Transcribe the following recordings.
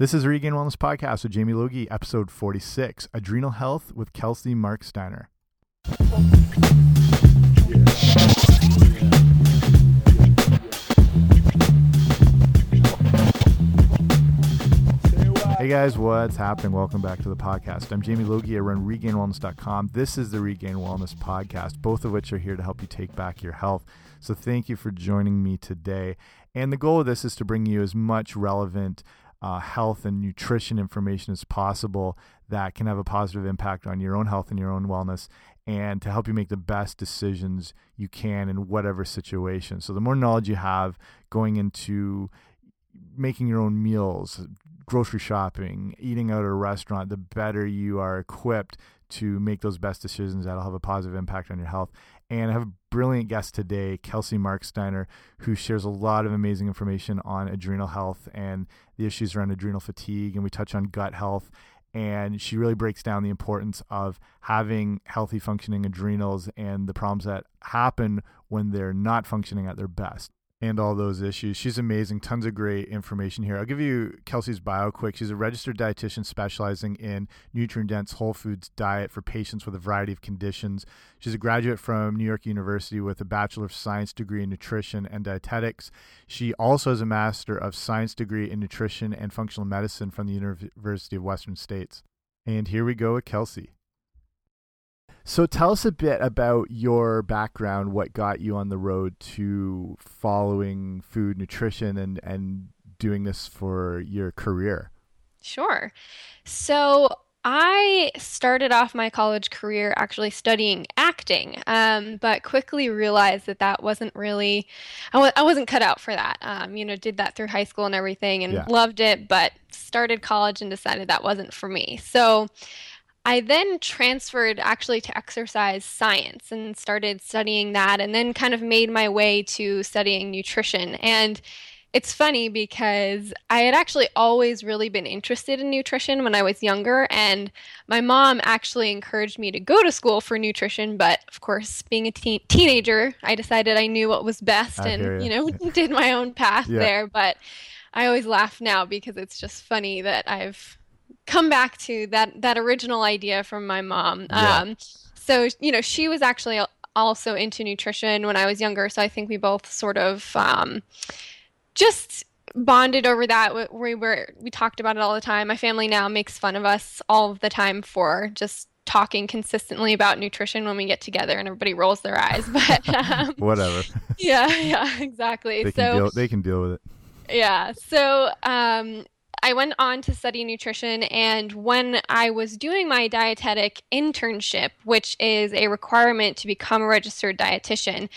This is Regained Wellness Podcast with Jamie Logie, episode 46 Adrenal Health with Kelsey Marksteiner. Hey guys, what's happening? Welcome back to the podcast. I'm Jamie Logie. I run regainedwellness.com. This is the Regained Wellness Podcast, both of which are here to help you take back your health. So thank you for joining me today. And the goal of this is to bring you as much relevant uh, health and nutrition information as possible that can have a positive impact on your own health and your own wellness and to help you make the best decisions you can in whatever situation. So, the more knowledge you have going into making your own meals, grocery shopping, eating out at a restaurant, the better you are equipped to make those best decisions that'll have a positive impact on your health. And have brilliant guest today, Kelsey Marksteiner, who shares a lot of amazing information on adrenal health and the issues around adrenal fatigue. And we touch on gut health. And she really breaks down the importance of having healthy functioning adrenals and the problems that happen when they're not functioning at their best and all those issues. She's amazing. Tons of great information here. I'll give you Kelsey's bio quick. She's a registered dietitian specializing in nutrient dense whole foods diet for patients with a variety of conditions. She's a graduate from New York University with a Bachelor of Science degree in nutrition and dietetics. She also has a Master of Science degree in nutrition and functional medicine from the University of Western States. And here we go with Kelsey. So tell us a bit about your background, what got you on the road to following food nutrition and and doing this for your career. Sure. So I started off my college career actually studying acting, um, but quickly realized that that wasn't really, I w- I wasn't cut out for that. Um, you know, did that through high school and everything and yeah. loved it, but started college and decided that wasn't for me. So I then transferred actually to exercise science and started studying that, and then kind of made my way to studying nutrition. And it's funny because I had actually always really been interested in nutrition when I was younger, and my mom actually encouraged me to go to school for nutrition. But of course, being a teen- teenager, I decided I knew what was best, I and you. you know, did my own path yeah. there. But I always laugh now because it's just funny that I've come back to that that original idea from my mom. Yeah. Um, so you know, she was actually also into nutrition when I was younger. So I think we both sort of um, just bonded over that. We were we talked about it all the time. My family now makes fun of us all the time for just talking consistently about nutrition when we get together and everybody rolls their eyes but um, whatever yeah yeah exactly they so can deal, they can deal with it yeah so um, I went on to study nutrition, and when I was doing my dietetic internship, which is a requirement to become a registered dietitian,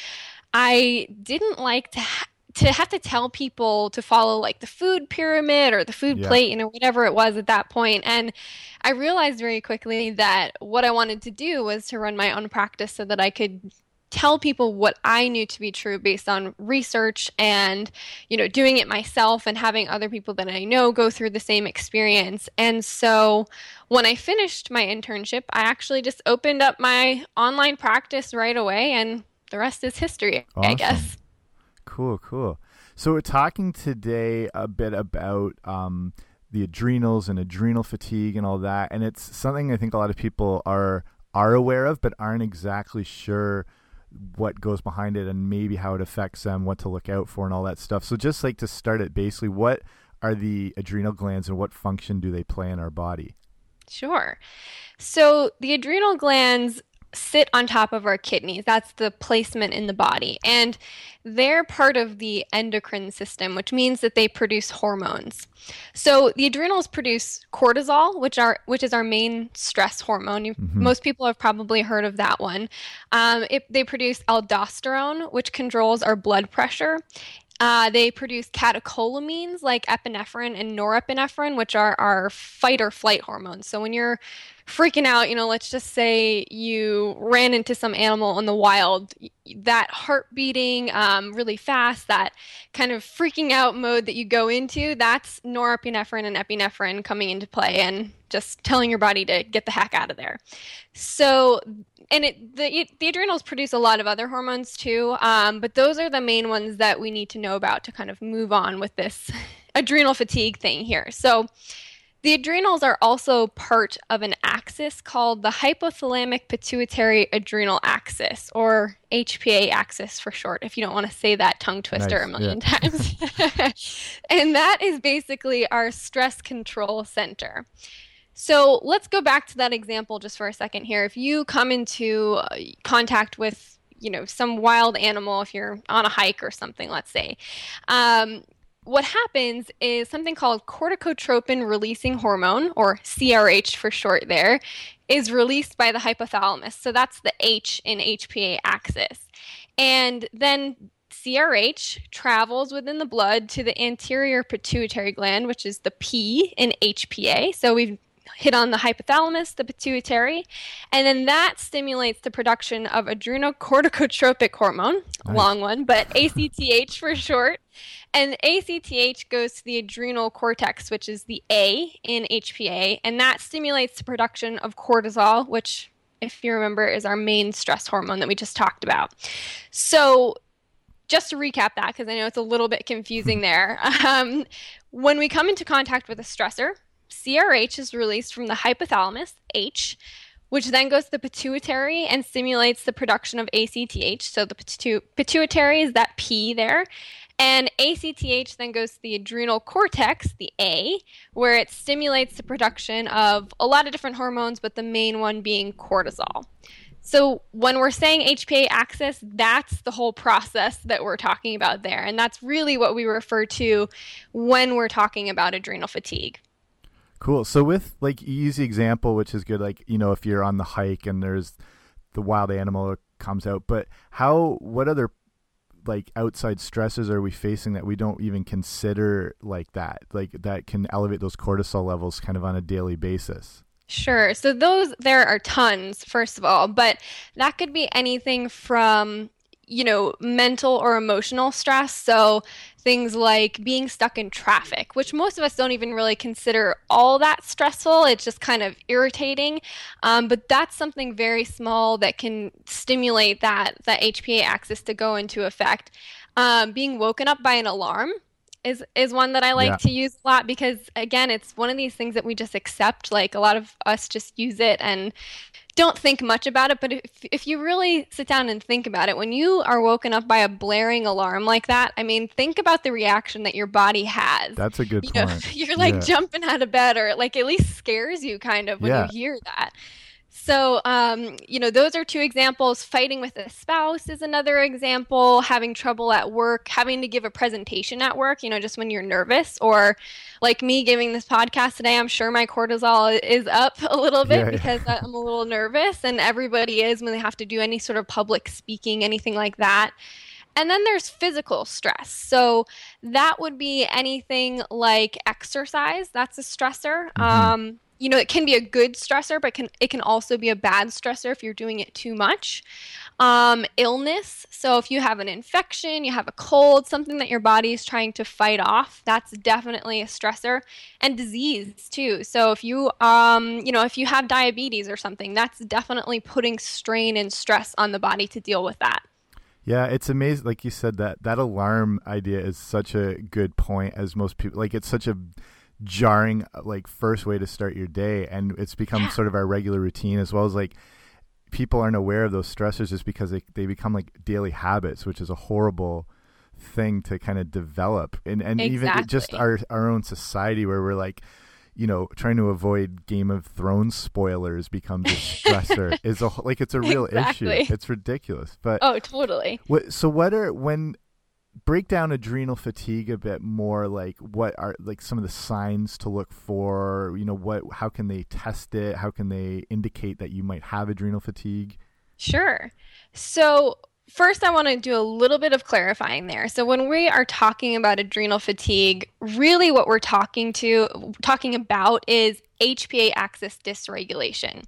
I didn't like to ha- to have to tell people to follow like the food pyramid or the food yeah. plate, you know, whatever it was at that point. And I realized very quickly that what I wanted to do was to run my own practice so that I could tell people what I knew to be true based on research and, you know, doing it myself and having other people that I know go through the same experience. And so when I finished my internship, I actually just opened up my online practice right away and the rest is history, awesome. I guess. Cool, cool. So we're talking today a bit about um, the adrenals and adrenal fatigue and all that, and it's something I think a lot of people are are aware of, but aren't exactly sure what goes behind it and maybe how it affects them, what to look out for, and all that stuff. So, just like to start it, basically, what are the adrenal glands and what function do they play in our body? Sure. So, the adrenal glands sit on top of our kidneys. That's the placement in the body. And they're part of the endocrine system, which means that they produce hormones. So the adrenals produce cortisol, which are which is our main stress hormone. Mm-hmm. Most people have probably heard of that one. Um, it, they produce aldosterone, which controls our blood pressure. Uh, they produce catecholamines like epinephrine and norepinephrine, which are our fight or flight hormones. So when you're freaking out, you know, let's just say you ran into some animal in the wild, that heart beating um, really fast, that kind of freaking out mode that you go into, that's norepinephrine and epinephrine coming into play and just telling your body to get the heck out of there. So, and it, the, the adrenals produce a lot of other hormones too, um, but those are the main ones that we need to know about to kind of move on with this adrenal fatigue thing here. So the adrenals are also part of an axis called the hypothalamic pituitary adrenal axis, or HPA axis for short, if you don't want to say that tongue twister nice. a million yeah. times. and that is basically our stress control center. So let's go back to that example just for a second here. If you come into uh, contact with you know some wild animal if you're on a hike or something let's say um, what happens is something called corticotropin releasing hormone, or CRH for short, there, is released by the hypothalamus. So that's the H in HPA axis. And then CRH travels within the blood to the anterior pituitary gland, which is the P in HPA. So we've hit on the hypothalamus, the pituitary, and then that stimulates the production of adrenocorticotropic hormone, nice. long one, but ACTH for short. And ACTH goes to the adrenal cortex, which is the A in HPA, and that stimulates the production of cortisol, which, if you remember, is our main stress hormone that we just talked about. So, just to recap that, because I know it's a little bit confusing there, um, when we come into contact with a stressor, CRH is released from the hypothalamus, H, which then goes to the pituitary and stimulates the production of ACTH. So the pitu- pituitary is that P there. And ACTH then goes to the adrenal cortex, the A, where it stimulates the production of a lot of different hormones, but the main one being cortisol. So when we're saying HPA axis, that's the whole process that we're talking about there. And that's really what we refer to when we're talking about adrenal fatigue. Cool. So with like easy example, which is good, like, you know, if you're on the hike and there's the wild animal comes out, but how, what other like outside stresses are we facing that we don't even consider like that like that can elevate those cortisol levels kind of on a daily basis Sure. So those there are tons first of all, but that could be anything from you know, mental or emotional stress. So things like being stuck in traffic, which most of us don't even really consider all that stressful. It's just kind of irritating. Um, but that's something very small that can stimulate that that HPA axis to go into effect. Um, being woken up by an alarm is is one that I like yeah. to use a lot because again, it's one of these things that we just accept. Like a lot of us just use it and don't think much about it, but if, if you really sit down and think about it, when you are woken up by a blaring alarm like that, I mean, think about the reaction that your body has. That's a good you point. Know, you're like yeah. jumping out of bed, or it like at least scares you kind of when yeah. you hear that. So, um, you know, those are two examples. Fighting with a spouse is another example. Having trouble at work, having to give a presentation at work, you know, just when you're nervous, or like me giving this podcast today, I'm sure my cortisol is up a little bit yeah, because yeah. I'm a little nervous, and everybody is when they have to do any sort of public speaking, anything like that. And then there's physical stress. So that would be anything like exercise. That's a stressor. Mm-hmm. Um, you know, it can be a good stressor, but can it can also be a bad stressor if you're doing it too much. Um, illness. So if you have an infection, you have a cold, something that your body is trying to fight off, that's definitely a stressor. And disease too. So if you, um, you know, if you have diabetes or something, that's definitely putting strain and stress on the body to deal with that. Yeah, it's amazing. Like you said, that that alarm idea is such a good point. As most people, like, it's such a jarring like first way to start your day and it's become yeah. sort of our regular routine as well as like people aren't aware of those stressors just because they, they become like daily habits which is a horrible thing to kind of develop and and exactly. even just our our own society where we're like you know trying to avoid game of thrones spoilers becomes a stressor is a like it's a real exactly. issue it's ridiculous but oh totally what so what are when break down adrenal fatigue a bit more like what are like some of the signs to look for? You know what how can they test it? How can they indicate that you might have adrenal fatigue? Sure. So first i want to do a little bit of clarifying there. So when we are talking about adrenal fatigue really what we're talking to talking about is HPA axis dysregulation.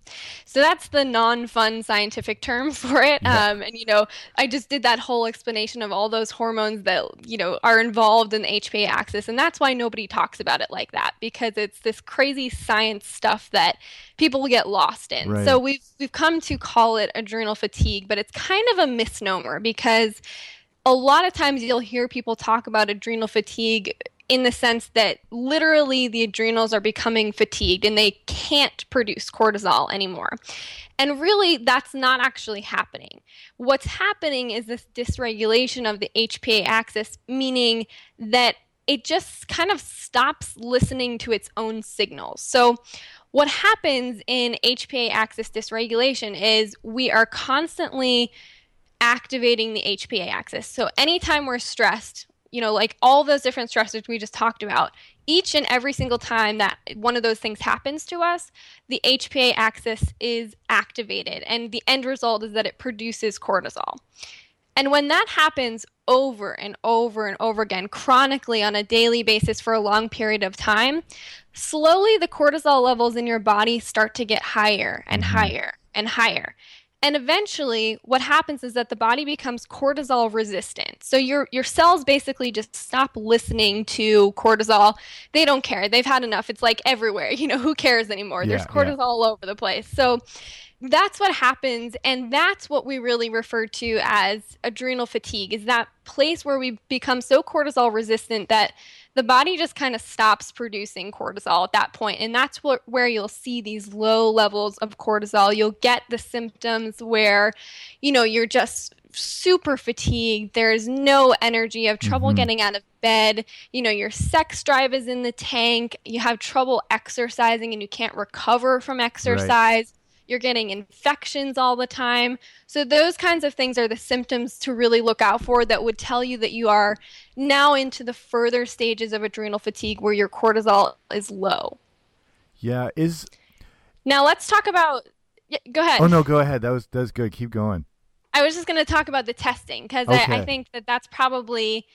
So that's the non fun scientific term for it. Yeah. Um, and, you know, I just did that whole explanation of all those hormones that, you know, are involved in the HPA axis. And that's why nobody talks about it like that because it's this crazy science stuff that people get lost in. Right. So we've, we've come to call it adrenal fatigue, but it's kind of a misnomer because a lot of times you'll hear people talk about adrenal fatigue in the sense that literally the adrenals are becoming fatigued and they can't produce cortisol anymore. And really, that's not actually happening. What's happening is this dysregulation of the HPA axis, meaning that it just kind of stops listening to its own signals. So, what happens in HPA axis dysregulation is we are constantly activating the HPA axis. So, anytime we're stressed, you know, like all those different stressors we just talked about, each and every single time that one of those things happens to us, the HPA axis is activated. And the end result is that it produces cortisol. And when that happens over and over and over again, chronically on a daily basis for a long period of time, slowly the cortisol levels in your body start to get higher and mm-hmm. higher and higher. And eventually, what happens is that the body becomes cortisol resistant. So your your cells basically just stop listening to cortisol. They don't care. They've had enough. It's like everywhere. You know, who cares anymore? Yeah, There's cortisol yeah. all over the place. So that's what happens and that's what we really refer to as adrenal fatigue is that place where we become so cortisol resistant that the body just kind of stops producing cortisol at that point and that's what, where you'll see these low levels of cortisol. You'll get the symptoms where you know you're just super fatigued. There's no energy. You have trouble mm-hmm. getting out of bed. You know your sex drive is in the tank. You have trouble exercising and you can't recover from exercise. right you're getting infections all the time. So, those kinds of things are the symptoms to really look out for that would tell you that you are now into the further stages of adrenal fatigue where your cortisol is low. Yeah, is Now let's talk about yeah, go ahead. Oh no, go ahead. That was that was good. Keep going. I was just going to talk about the testing because okay. I, I think that that's probably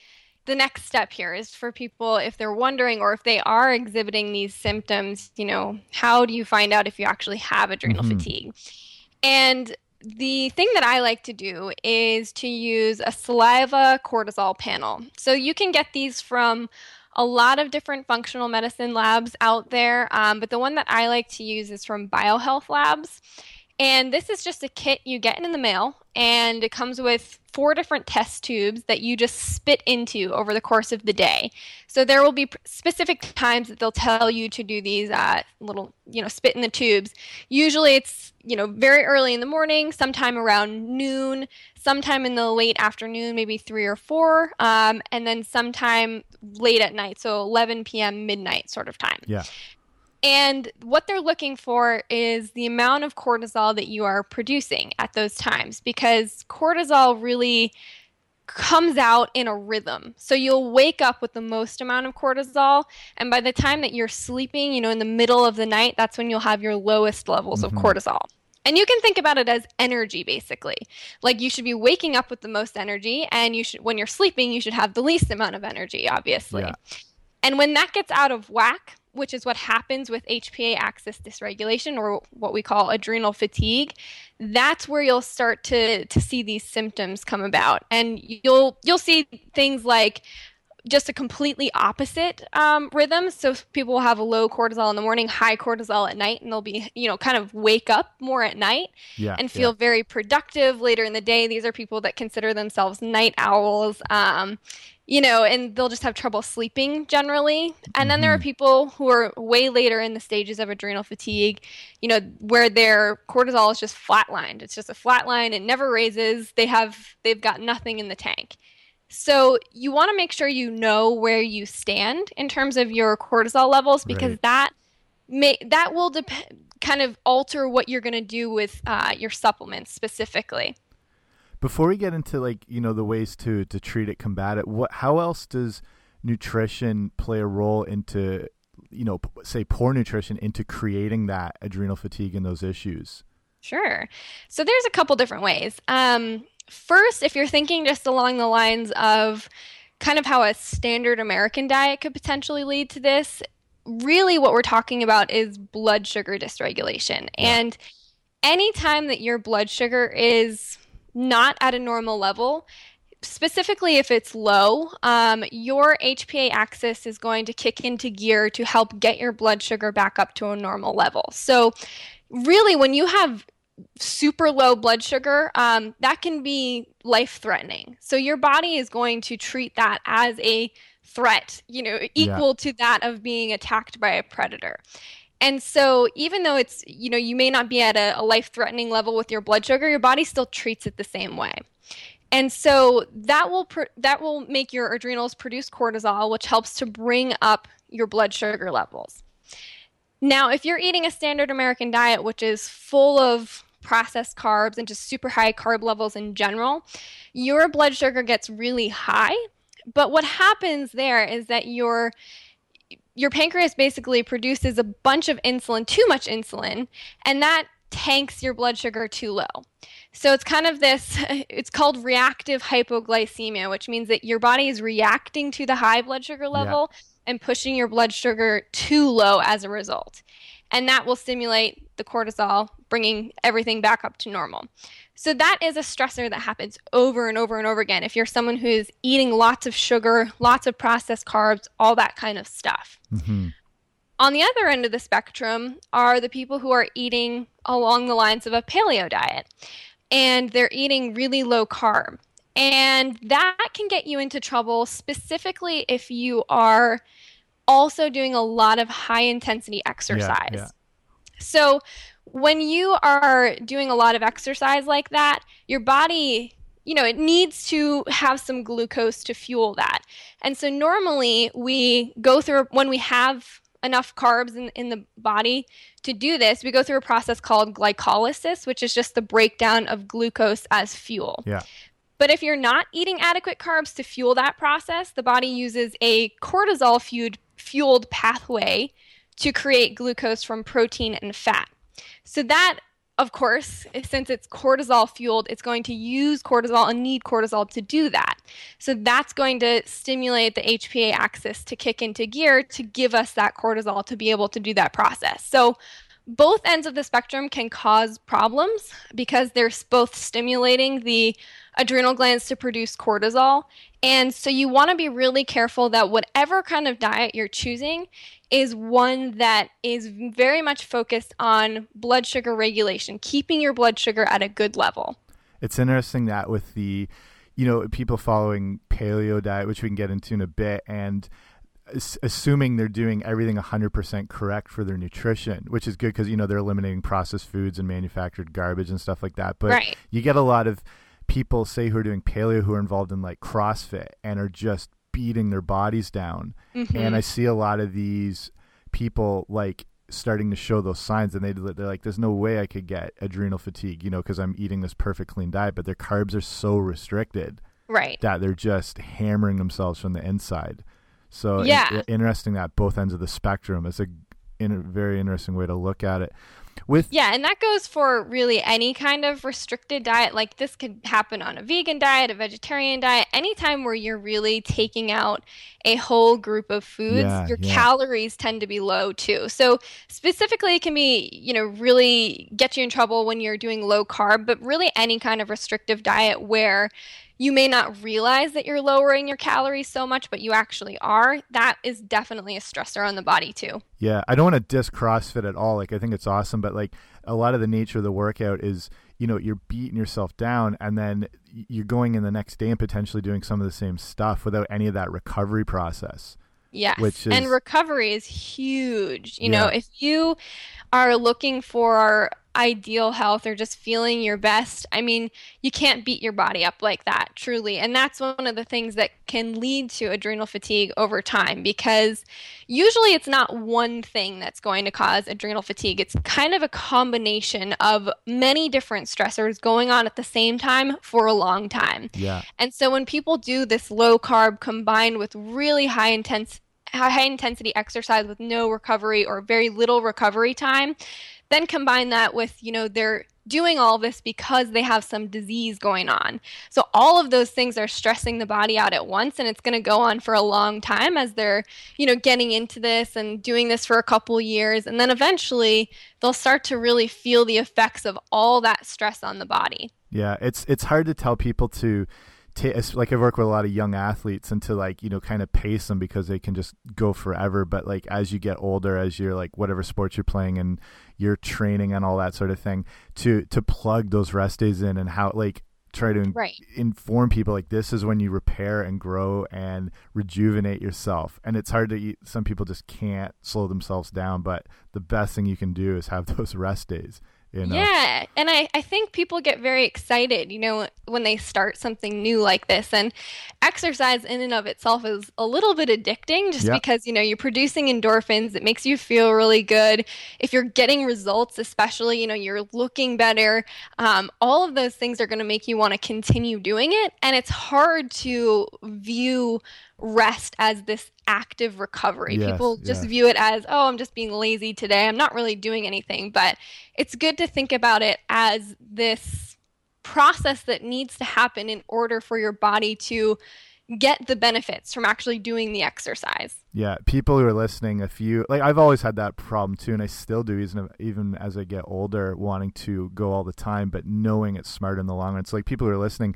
the next step here is for people if they're wondering or if they are exhibiting these symptoms, you know, how do you find out if you actually have adrenal mm-hmm. fatigue? And the thing that I like to do is to use a saliva cortisol panel. So you can get these from a lot of different functional medicine labs out there, um, but the one that I like to use is from BioHealth Labs. And this is just a kit you get in the mail, and it comes with four different test tubes that you just spit into over the course of the day. So there will be specific times that they'll tell you to do these uh, little, you know, spit in the tubes. Usually it's, you know, very early in the morning, sometime around noon, sometime in the late afternoon, maybe three or four, um, and then sometime late at night, so 11 p.m., midnight sort of time. Yeah. And what they're looking for is the amount of cortisol that you are producing at those times because cortisol really comes out in a rhythm. So you'll wake up with the most amount of cortisol and by the time that you're sleeping, you know, in the middle of the night, that's when you'll have your lowest levels mm-hmm. of cortisol. And you can think about it as energy basically. Like you should be waking up with the most energy and you should when you're sleeping, you should have the least amount of energy, obviously. Yeah. And when that gets out of whack, which is what happens with HPA axis dysregulation or what we call adrenal fatigue, that's where you'll start to to see these symptoms come about. And you'll you'll see things like just a completely opposite um, rhythm. So people will have a low cortisol in the morning, high cortisol at night, and they'll be, you know, kind of wake up more at night yeah, and feel yeah. very productive later in the day. These are people that consider themselves night owls. Um, you know, and they'll just have trouble sleeping generally. And then there are mm-hmm. people who are way later in the stages of adrenal fatigue, you know, where their cortisol is just flatlined. It's just a flat line, it never raises. They have they've got nothing in the tank. So you want to make sure you know where you stand in terms of your cortisol levels because right. that may that will depend kind of alter what you're going to do with uh, your supplements specifically before we get into like you know the ways to to treat it combat it what how else does nutrition play a role into you know say poor nutrition into creating that adrenal fatigue and those issues? Sure. So there's a couple different ways. Um, first if you're thinking just along the lines of kind of how a standard american diet could potentially lead to this really what we're talking about is blood sugar dysregulation. And anytime that your blood sugar is not at a normal level, specifically if it's low, um, your HPA axis is going to kick into gear to help get your blood sugar back up to a normal level. So, really, when you have super low blood sugar, um, that can be life threatening. So, your body is going to treat that as a threat, you know, equal yeah. to that of being attacked by a predator. And so, even though it's, you know, you may not be at a, a life threatening level with your blood sugar, your body still treats it the same way. And so that will pr- that will make your adrenals produce cortisol, which helps to bring up your blood sugar levels. Now, if you're eating a standard American diet, which is full of processed carbs and just super high carb levels in general, your blood sugar gets really high. But what happens there is that your your pancreas basically produces a bunch of insulin, too much insulin, and that tanks your blood sugar too low. So it's kind of this, it's called reactive hypoglycemia, which means that your body is reacting to the high blood sugar level yeah. and pushing your blood sugar too low as a result. And that will stimulate the cortisol, bringing everything back up to normal. So that is a stressor that happens over and over and over again. If you're someone who's eating lots of sugar, lots of processed carbs, all that kind of stuff. Mm-hmm. On the other end of the spectrum are the people who are eating along the lines of a paleo diet and they're eating really low carb. And that can get you into trouble, specifically if you are also doing a lot of high intensity exercise. Yeah, yeah. So, when you are doing a lot of exercise like that, your body, you know, it needs to have some glucose to fuel that. And so, normally we go through when we have enough carbs in, in the body to do this, we go through a process called glycolysis, which is just the breakdown of glucose as fuel. Yeah. But if you're not eating adequate carbs to fuel that process, the body uses a cortisol fueled, fueled pathway to create glucose from protein and fat. So that of course, since it's cortisol fueled, it's going to use cortisol and need cortisol to do that. So that's going to stimulate the HPA axis to kick into gear to give us that cortisol to be able to do that process. So both ends of the spectrum can cause problems because they're both stimulating the adrenal glands to produce cortisol. And so you want to be really careful that whatever kind of diet you're choosing is one that is very much focused on blood sugar regulation, keeping your blood sugar at a good level. It's interesting that with the, you know, people following paleo diet, which we can get into in a bit, and assuming they're doing everything 100% correct for their nutrition, which is good because, you know, they're eliminating processed foods and manufactured garbage and stuff like that. But right. you get a lot of people, say, who are doing paleo who are involved in like CrossFit and are just beating their bodies down. Mm-hmm. And I see a lot of these people like starting to show those signs and they they're like there's no way I could get adrenal fatigue, you know, cuz I'm eating this perfect clean diet, but their carbs are so restricted. Right. That they're just hammering themselves from the inside. So yeah. interesting that both ends of the spectrum is a in a very interesting way to look at it with yeah and that goes for really any kind of restricted diet like this could happen on a vegan diet a vegetarian diet anytime where you're really taking out a whole group of foods yeah, your yeah. calories tend to be low too so specifically it can be you know really get you in trouble when you're doing low carb but really any kind of restrictive diet where you may not realize that you're lowering your calories so much, but you actually are. That is definitely a stressor on the body too. Yeah, I don't want to diss CrossFit at all. Like I think it's awesome, but like a lot of the nature of the workout is, you know, you're beating yourself down and then you're going in the next day and potentially doing some of the same stuff without any of that recovery process. Yes. Which is, and recovery is huge. You yeah. know, if you are looking for ideal health or just feeling your best, I mean, you can't beat your body up like that, truly. And that's one of the things that can lead to adrenal fatigue over time because usually it's not one thing that's going to cause adrenal fatigue. It's kind of a combination of many different stressors going on at the same time for a long time. Yeah. And so when people do this low carb combined with really high intense high intensity exercise with no recovery or very little recovery time then combine that with, you know, they're doing all this because they have some disease going on. So all of those things are stressing the body out at once and it's going to go on for a long time as they're, you know, getting into this and doing this for a couple years and then eventually they'll start to really feel the effects of all that stress on the body. Yeah, it's it's hard to tell people to like I work with a lot of young athletes and to like you know kind of pace them because they can just go forever. But like as you get older, as you're like whatever sports you're playing and you're training and all that sort of thing, to to plug those rest days in and how like try to right. inform people like this is when you repair and grow and rejuvenate yourself and it's hard to eat some people just can't slow themselves down but the best thing you can do is have those rest days you know? Yeah, and I, I think people get very excited, you know, when they start something new like this. And exercise in and of itself is a little bit addicting just because, you know, you're producing endorphins. It makes you feel really good. If you're getting results, especially, you know, you're looking better. Um, all of those things are going to make you want to continue doing it. And it's hard to view rest as this active recovery. Yes, People just yes. view it as, oh, I'm just being lazy today. I'm not really doing anything. But it's good to think about it as this process that needs to happen in order for your body to get the benefits from actually doing the exercise. Yeah, people who are listening, if you like, I've always had that problem too, and I still do, even even as I get older, wanting to go all the time, but knowing it's smart in the long run. It's like people who are listening,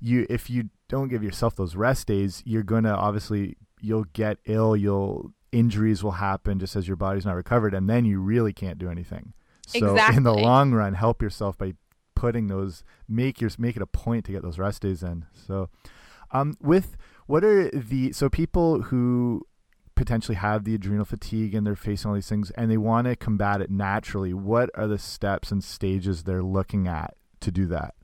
you if you don't give yourself those rest days, you're gonna obviously you'll get ill, you'll injuries will happen just as your body's not recovered, and then you really can't do anything. So exactly. in the long run, help yourself by putting those make your make it a point to get those rest days in. So um with what are the so people who potentially have the adrenal fatigue and they're facing all these things and they want to combat it naturally, what are the steps and stages they're looking at to do that?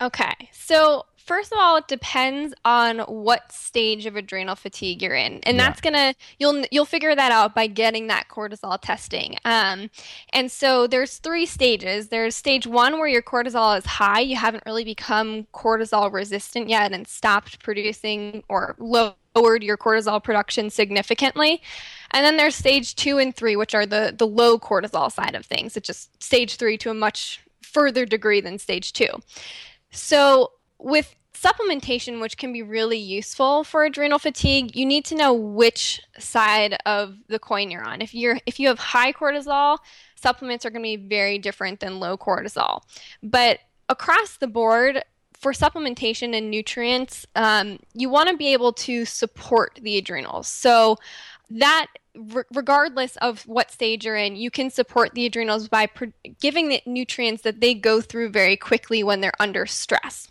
Okay. So, first of all, it depends on what stage of adrenal fatigue you're in. And yeah. that's going to you'll you'll figure that out by getting that cortisol testing. Um and so there's three stages. There's stage 1 where your cortisol is high, you haven't really become cortisol resistant yet and stopped producing or lowered your cortisol production significantly. And then there's stage 2 and 3 which are the the low cortisol side of things. It's just stage 3 to a much further degree than stage 2. So, with supplementation, which can be really useful for adrenal fatigue, you need to know which side of the coin you're on. If you're if you have high cortisol, supplements are going to be very different than low cortisol. But across the board, for supplementation and nutrients, um, you want to be able to support the adrenals. So that regardless of what stage you're in, you can support the adrenals by giving the nutrients that they go through very quickly when they're under stress.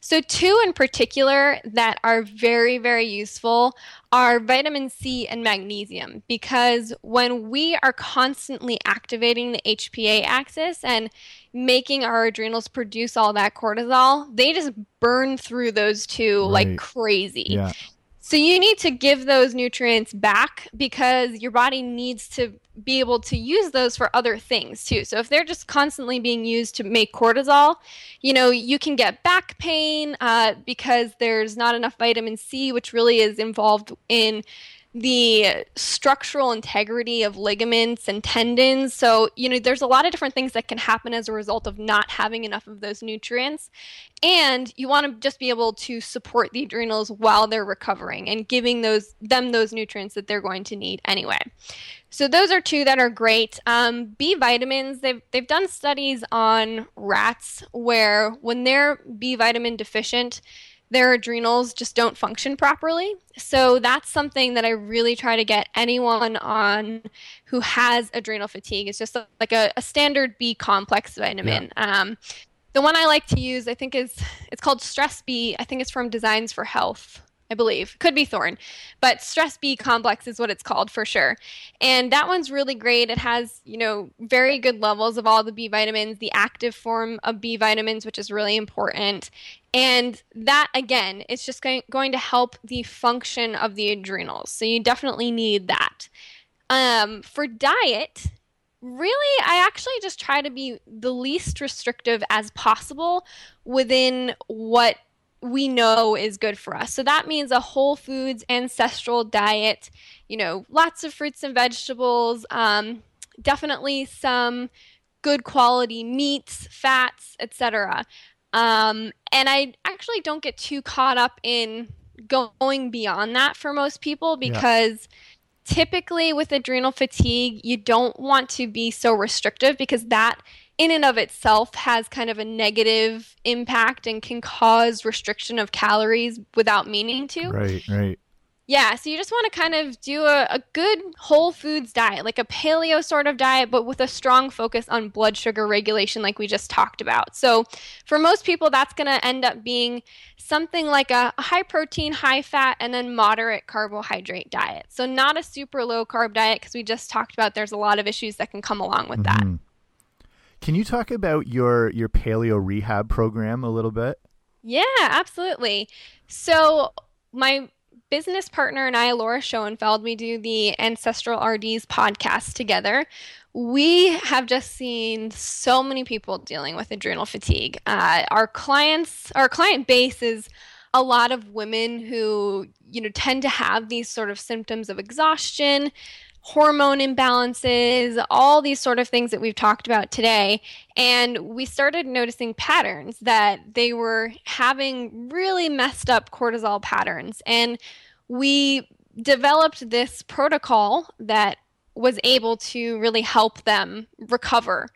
So, two in particular that are very, very useful are vitamin C and magnesium because when we are constantly activating the HPA axis and making our adrenals produce all that cortisol, they just burn through those two right. like crazy. Yeah. So you need to give those nutrients back because your body needs to be able to use those for other things too. So if they're just constantly being used to make cortisol, you know, you can get back pain uh, because there's not enough vitamin C, which really is involved in the structural integrity of ligaments and tendons. So, you know, there's a lot of different things that can happen as a result of not having enough of those nutrients. And you want to just be able to support the adrenals while they're recovering and giving those them those nutrients that they're going to need anyway. So those are two that are great. Um, B vitamins, they've they've done studies on rats where when they're B vitamin deficient, their adrenals just don't function properly. So that's something that I really try to get anyone on who has adrenal fatigue. It's just like a, a standard B complex vitamin. Yeah. Um, the one I like to use, I think, is it's called Stress B. I think it's from Designs for Health. I believe. Could be Thorne, But Stress B complex is what it's called for sure. And that one's really great. It has, you know, very good levels of all the B vitamins, the active form of B vitamins, which is really important. And that, again, it's just going, going to help the function of the adrenals. So you definitely need that. Um, for diet, really, I actually just try to be the least restrictive as possible within what we know is good for us. So that means a whole foods ancestral diet, you know, lots of fruits and vegetables, um, definitely some good quality meats, fats, etc. Um, and I actually don't get too caught up in going beyond that for most people because yeah. typically with adrenal fatigue, you don't want to be so restrictive because that in and of itself has kind of a negative impact and can cause restriction of calories without meaning to. Right, right. Yeah, so you just want to kind of do a, a, good whole foods diet, like a paleo sort of diet, but with a strong focus on blood sugar regulation, like we just talked about. So for most people, that's going to end up being something like a, high protein, high fat, and then moderate carbohydrate diet. So not a super low carb diet, because we just talked about there's a lot of issues that can come along with mm-hmm. that. Can you talk about your your paleo rehab program a little bit? Yeah, absolutely. So my business partner and I, Laura Schoenfeld, we do the Ancestral RDs podcast together. We have just seen so many people dealing with adrenal fatigue. Uh, our clients, our client base is a lot of women who, you know, tend to have these sort of symptoms of exhaustion, hormone imbalances, all these sort of things that we've talked about today. And we started noticing patterns that they were having really messed up cortisol patterns. And we developed this protocol that was able to really help them recover.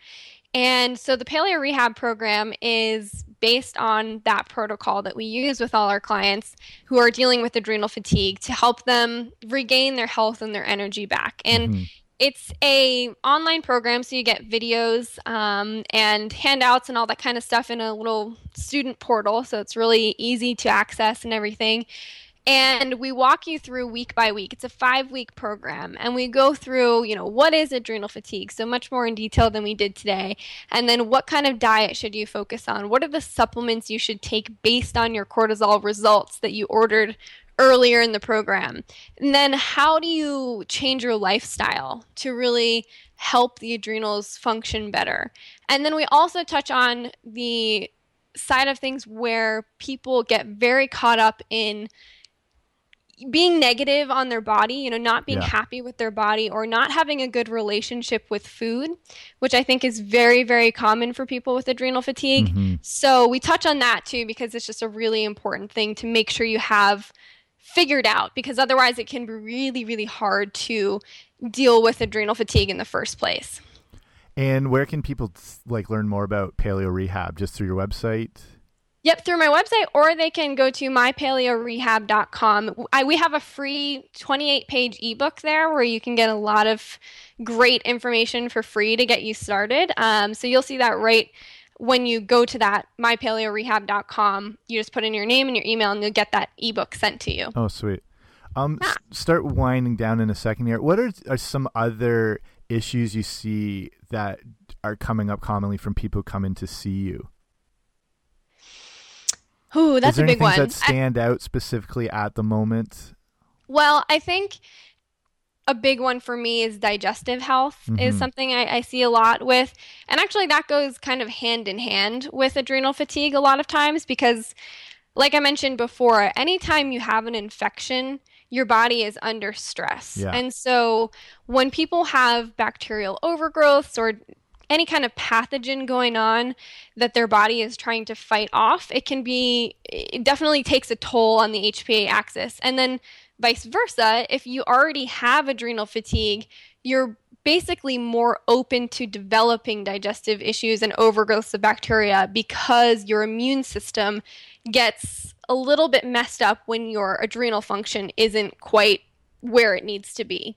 And so the paleo rehab program is based on that protocol that we use with all our clients who are dealing with adrenal fatigue to help them regain their health and their energy back. And mm-hmm. it's a online program, so you get videos um, and handouts and all that kind of stuff in a little student portal. So it's really easy to access and everything and we walk you through week by week. It's a five week program and we go through you know what is adrenal fatigue so much more in detail than we did today. And then what kind of diet should you focus on? What are the supplements you should take based on your cortisol results that you ordered earlier in the program? And then how do you change your lifestyle to really help the adrenals function better? And then we also touch on the side of things where people get very caught up in being negative on their body, you know, not being yeah. happy with their body or not having a good relationship with food, which I think is very, very common for people with adrenal fatigue. Mm-hmm. So we touch on that too because it's just a really important thing to make sure you have figured out because otherwise it can be really, really hard to deal with adrenal fatigue in the first place. And where can people like learn more about paleo rehab? Just through your website? Yep, through my website, or they can go to mypaleorehab.com. I, we have a free 28 page ebook there where you can get a lot of great information for free to get you started. Um, so you'll see that right when you go to that mypaleorehab.com. You just put in your name and your email, and you'll get that ebook sent to you. Oh, sweet. Um, yeah. start winding down in a second here. What are, are some other issues you see that are coming up commonly from people who come in to see you? Ooh, that's a big one. that stand I, out specifically at the moment? Well, I think a big one for me is digestive health mm-hmm. is something I, I, see a lot with and actually that goes kind of hand in hand with adrenal fatigue a lot of times because like i mentioned before anytime you have an infection your body is under stress yeah. and so when people have bacterial overgrowths or any kind of pathogen going on that their body is trying to fight off, it can be, it definitely takes a toll on the HPA axis. And then vice versa, if you already have adrenal fatigue, you're basically more open to developing digestive issues and overgrowths of bacteria because your immune system gets a little bit messed up when your adrenal function isn't quite where it needs to be.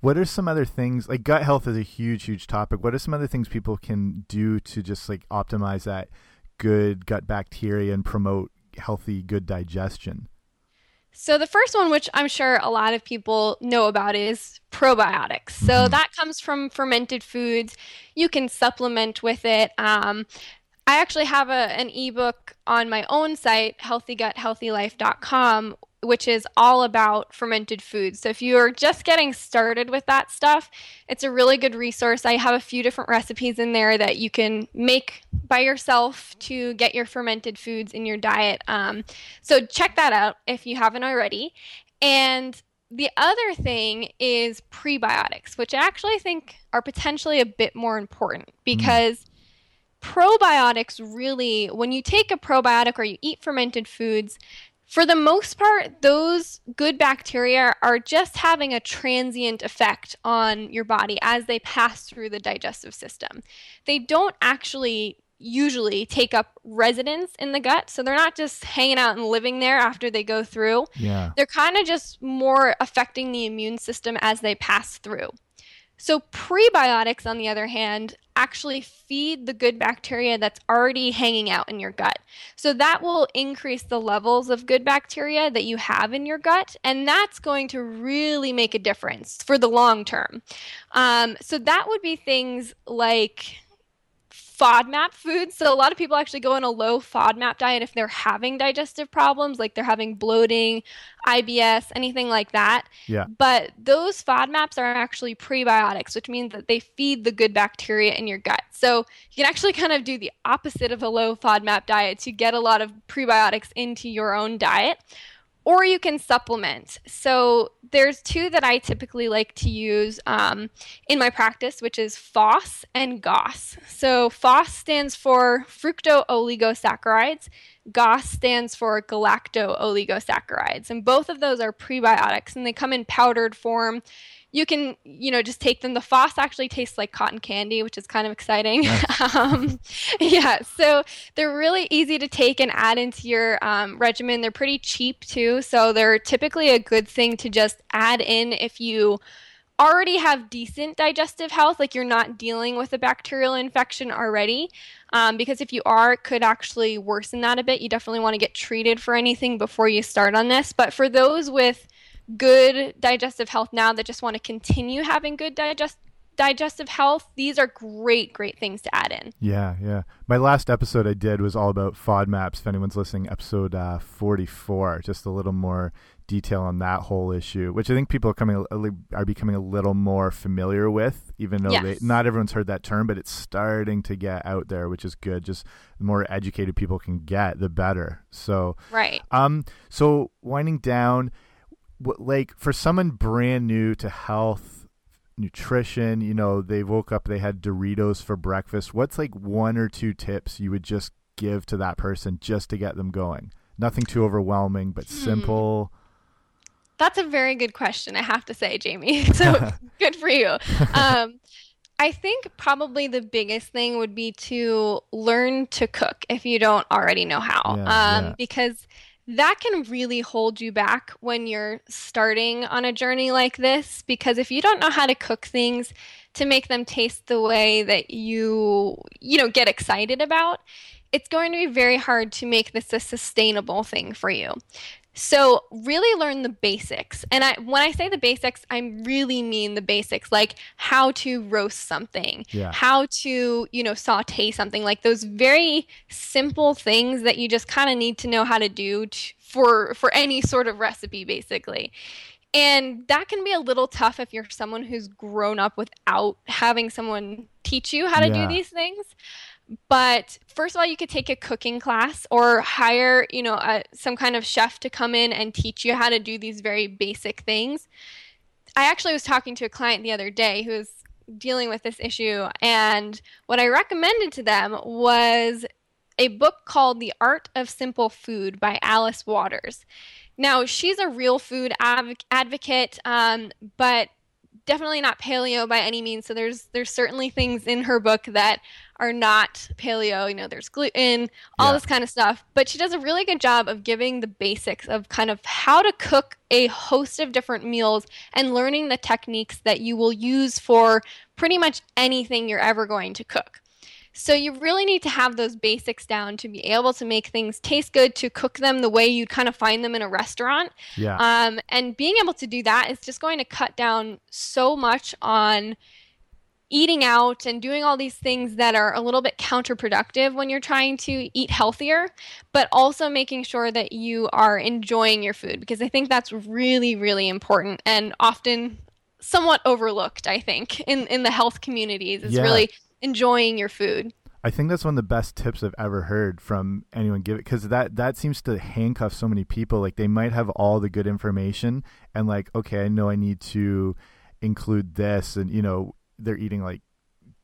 What are some other things like gut health is a huge, huge topic. What are some other things people can do to just like optimize that good gut bacteria and promote healthy, good digestion? So, the first one, which I'm sure a lot of people know about, is probiotics. So, mm-hmm. that comes from fermented foods. You can supplement with it. Um, I actually have a, an ebook on my own site, healthyguthealthylife.com, which is all about fermented foods. So if you're just getting started with that stuff, it's a really good resource. I have a few different recipes in there that you can make by yourself to get your fermented foods in your diet. Um, so check that out if you haven't already. And the other thing is prebiotics, which I actually think are potentially a bit more important mm. because. Probiotics really, when you take a probiotic or you eat fermented foods, for the most part, those good bacteria are just having a transient effect on your body as they pass through the digestive system. They don't actually usually take up residence in the gut. So they're not just hanging out and living there after they go through. Yeah. They're kind of just more affecting the immune system as they pass through. So prebiotics, on the other hand, actually feed the good bacteria that's already hanging out in your gut. So that will increase the levels of good bacteria that you have in your gut, and that's going to really make a difference for the long term. Um, so that would be things like FODMAP foods. So a lot of people actually go on a low FODMAP diet if they're having digestive problems, like they're having bloating, IBS, anything like that. Yeah. But those FODMAPs are actually prebiotics, which means that they feed the good bacteria in your gut. So you can actually kind of do the opposite of a low FODMAP diet to get a lot of prebiotics into your own diet or you can supplement. So there's two that I typically like to use um, in my practice, which is FOS and GOS. So FOS stands for fructooligosaccharides. GOS stands for galacto-oligosaccharides, and both of those are prebiotics, and they come in powdered form you can you know just take them. The FOS actually tastes like cotton candy which is kind of exciting. Nice. um, yeah so they're really easy to take and add into your um, regimen. They're pretty cheap too so they're typically a good thing to just add in if you already have decent digestive health like you're not dealing with a bacterial infection already. Um, because if you are it could actually worsen that a bit. You definitely want to get treated for anything before you start on this. But for those with good digestive health now that just want to continue having good digest digestive health, these are great, great things to add in. Yeah, yeah. My last episode I did was all about FODMAPs. If anyone's listening, episode uh, 44, just a little more detail on that whole issue, which I think people are coming are becoming a little more familiar with, even though yes. they, not everyone's heard that term, but it's starting to get out there, which is good. Just the more educated people can get, the better. So right. Um. So winding down like for someone brand new to health nutrition you know they woke up they had doritos for breakfast what's like one or two tips you would just give to that person just to get them going nothing too overwhelming but hmm. simple that's a very good question i have to say jamie so good for you um, I think probably the biggest thing would be to learn to cook if you don't already know how. Yeah, um, yeah. Because that can really hold you back when you're starting on a journey like this because if you don't know how to cook things to make them taste the way that you you know get excited about it's going to be very hard to make this a sustainable thing for you so really learn the basics. And I when I say the basics, I really mean the basics, like how to roast something, yeah. how to, you know, saute something, like those very simple things that you just kind of need to know how to do t- for for any sort of recipe basically. And that can be a little tough if you're someone who's grown up without having someone teach you how to yeah. do these things. But first of all, you could take a cooking class or hire, you know, a, some kind of chef to come in and teach you how to do these very basic things. I actually was talking to a client the other day who was dealing with this issue, and what I recommended to them was a book called The Art of Simple Food by Alice Waters. Now, she's a real food advocate, um, but definitely not paleo by any means. So there's there's certainly things in her book that are not paleo. You know, there's gluten, all yeah. this kind of stuff. But she does a really good job of giving the basics of kind of how to cook a host of different meals and learning the techniques that you will use for pretty much anything you're ever going to cook. So you really need to have those basics down to be able to make things taste good, to cook them the way you'd kind of find them in a restaurant. Yeah. Um, and being able to do that is just going to cut down so much on eating out and doing all these things that are a little bit counterproductive when you're trying to eat healthier, but also making sure that you are enjoying your food because I think that's really, really important and often somewhat overlooked, I think, in, in the health communities is yeah. really enjoying your food. I think that's one of the best tips I've ever heard from anyone give it because that that seems to handcuff so many people. Like they might have all the good information and like, okay, I know I need to include this, and you know, they're eating like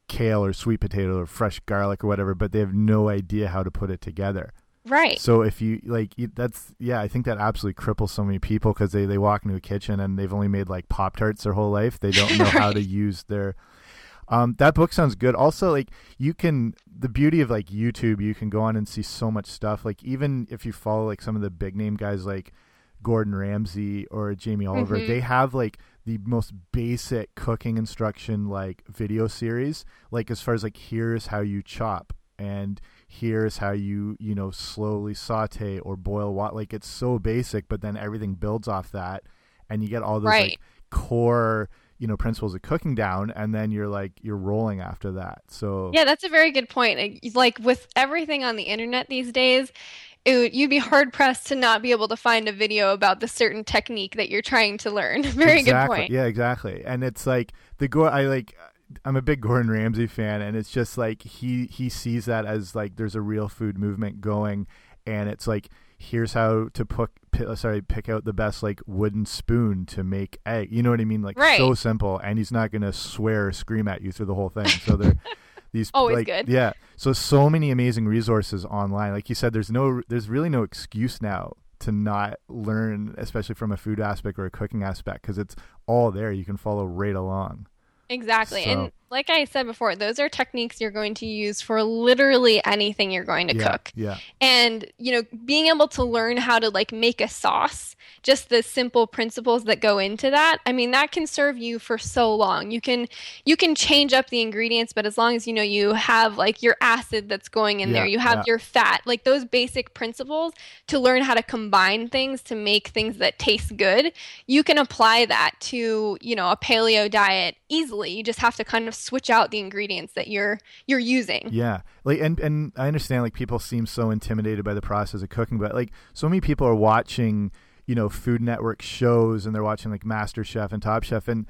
kale or sweet potato or fresh garlic or whatever, but they have no idea how to put it together. Right. So if you like, that's yeah, I think that absolutely cripples so many people because they they walk into a kitchen and they've only made like pop tarts their whole life. They don't know right. how to use their Um, that book sounds good. Also, like you can the beauty of like YouTube, you can go on and see so much stuff. Like even if you follow like some of the big name guys like Gordon Ramsay or Jamie Oliver, Mhm. they have like the most basic cooking instruction like video series. Like as far as like here's how you chop and here's how you you know slowly saute or boil what Like it's so basic, but then everything builds off that, and you get all those Right. like core you know principles of cooking down, and then you're like you're rolling after that. So Yeah, that's a very good point. Like with everything on the internet these days, would, you'd be hard pressed to not be able to find a video about the certain technique that you're trying to learn. Very good point. Yeah, exactly. And it's like the go. I like. I'm a big Gordon Ramsay fan, and it's just like he he sees that as like there's a real food movement going, and it's like here's how to put uh, sorry pick out the best like wooden spoon to make egg. You know what I mean? Like Right. so simple, and he's not gonna swear or scream at you through the whole thing. So they're these oh, Always like, good. Yeah. So so many amazing resources online. Like you said, there's no there's really no excuse now to not learn, especially from a food aspect or a cooking aspect, because it's all there. You can follow right along. Exactly. So- And like I said before, those are techniques you're going to use for literally anything you're going to yeah. cook. Yeah. And, you know, being able to learn how to like make a sauce, just the simple principles that go into that, I mean, that can serve you for so long. You can you can change up the ingredients, but as long as you know you have like your acid that's going in Yeah, there, you have yeah. your fat, like those basic principles to learn how to combine things to make things that taste good, you can apply that to, you know, a paleo diet easily. You just have to kind of switch out the ingredients that you're you're using. Yeah. Like and and I understand like people seem so intimidated by the process of cooking, but like so many people are watching, you know, Food Network shows and they're watching like Master Chef and Top Chef and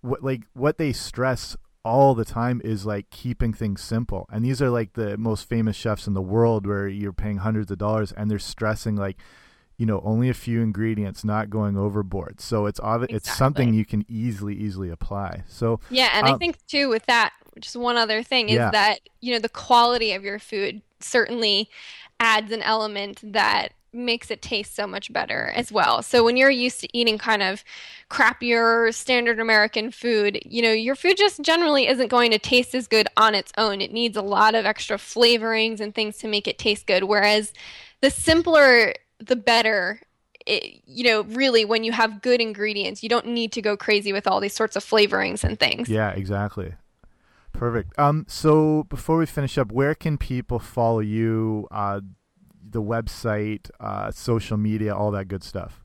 what like what they stress all the time is like keeping things simple. And these are like the most famous chefs in the world where you're paying hundreds of dollars and they're stressing like you know only a few ingredients not going overboard so it's obvi- it's something you can easily easily apply so Yeah, and I Um, think too with that, just one other thing is Yeah. that, you know, the quality of your food certainly adds an element that makes it taste so much better as well. So when you're used to eating kind of crappier standard American food, you know, your food just generally isn't going to taste as good on its own. It needs a lot of extra flavorings and things to make it taste good. Whereas the simpler, the better. It, you know, really, when you have good ingredients, you don't need to go crazy with all these sorts of flavorings and things. Yeah, exactly. Perfect. Um, so before we finish up, where can people follow you? Uh, the website, uh, social media, all that good stuff.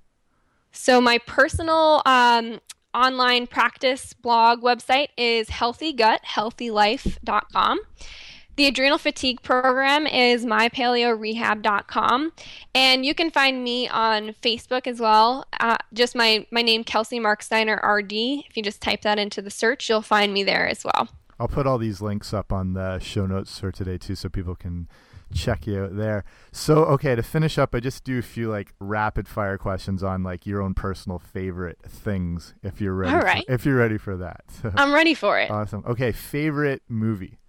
So my personal um, online practice blog website is healthyguthealthylife.com. The adrenal fatigue program is mypaleorehab.com. And you can find me on Facebook as well. Uh, just my, my name, Kelsey Marksteiner RD. If you just type that into the search, you'll find me there as well. I'll put all these links up on the show notes for today too, so people can check you out there. So, okay, to finish up, I just do a few like rapid fire questions on like your own personal favorite things, if you're ready. all right. for- if you're ready for that. I'm ready for it. awesome. Okay, favorite movie.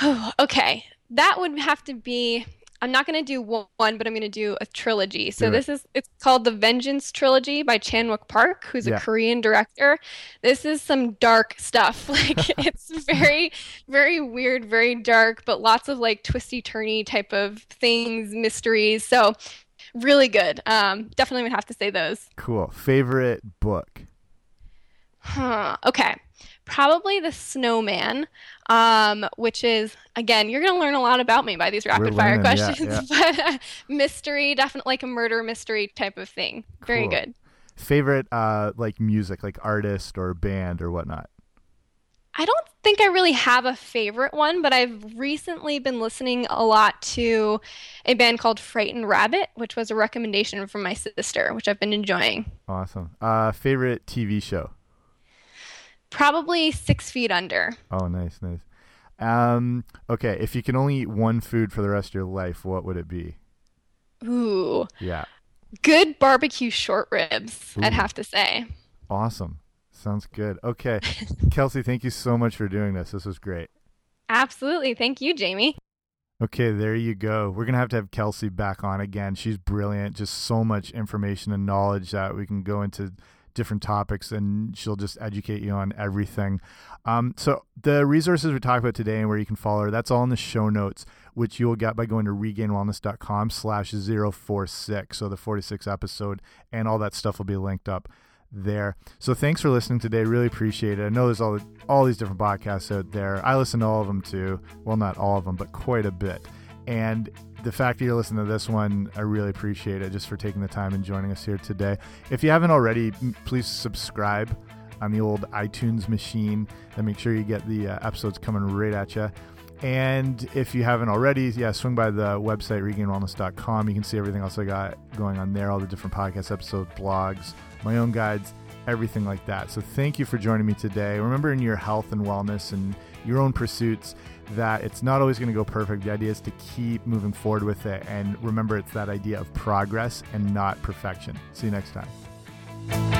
okay, that would have to be. I'm not going to do one, but I'm going to do a trilogy. So Do this is it's called the Vengeance trilogy by Chan Wook Park, who's Yeah. a Korean director. This is some dark stuff. Like it's very very weird, very dark, but lots of like twisty turny type of things, mysteries. So really good. Um, definitely would have to say those. Cool. Favorite book. Huh. Okay. Probably The Snowman, um, which is, again, you're going to learn a lot about me by these rapid fire learning, yeah, questions, but uh, mystery, definitely like a murder mystery type of thing. Very good. Favorite uh like music, like artist or band or whatnot. I don't think I really have a favorite one, but I've recently been listening a lot to a band called Frightened Rabbit, which was a recommendation from my sister, which I've been enjoying. Awesome. Uh favorite TV show. Probably Six Feet Under. Oh, nice, nice. Um, okay, if you can only eat one food for the rest of your life, what would it be? Ooh, Yeah, good barbecue short ribs, I'd have to say. awesome. Sounds good. Okay, Kelsey, thank you so much for doing this. This was great. Absolutely. Thank you, Jamie. Okay, there you go. We're gonna have to have Kelsey back on again. She's brilliant. Just so much information and knowledge that we can go into different topics, and she'll just educate you on everything. Um, so the resources we talked about today and where you can follow her, that's all in the show notes, which you will get by going to regainedwellness.com slash 046. So the 46 episode and all that stuff will be linked up there. So thanks for listening today. Really appreciate it. I know there's all all these different podcasts out there. I listen to all of them too. Well, not all of them, but quite a bit. And the fact that you're listening to this one, I really appreciate it just for taking the time and joining us here today. If you haven't already, please subscribe on the old iTunes machine and make sure you get the uh, episodes coming right at you. And if you haven't already, yeah, swing by the website, regainedwellness.com. You can see everything else I got going on there, all the different podcast episodes, blogs, my own guides, everything like that. So thank you for joining me today. Remember in your health and wellness and your own pursuits that it's not always going to go perfect. The idea is to keep moving forward with it. And remember, it's that idea of progress and not perfection. See you next time.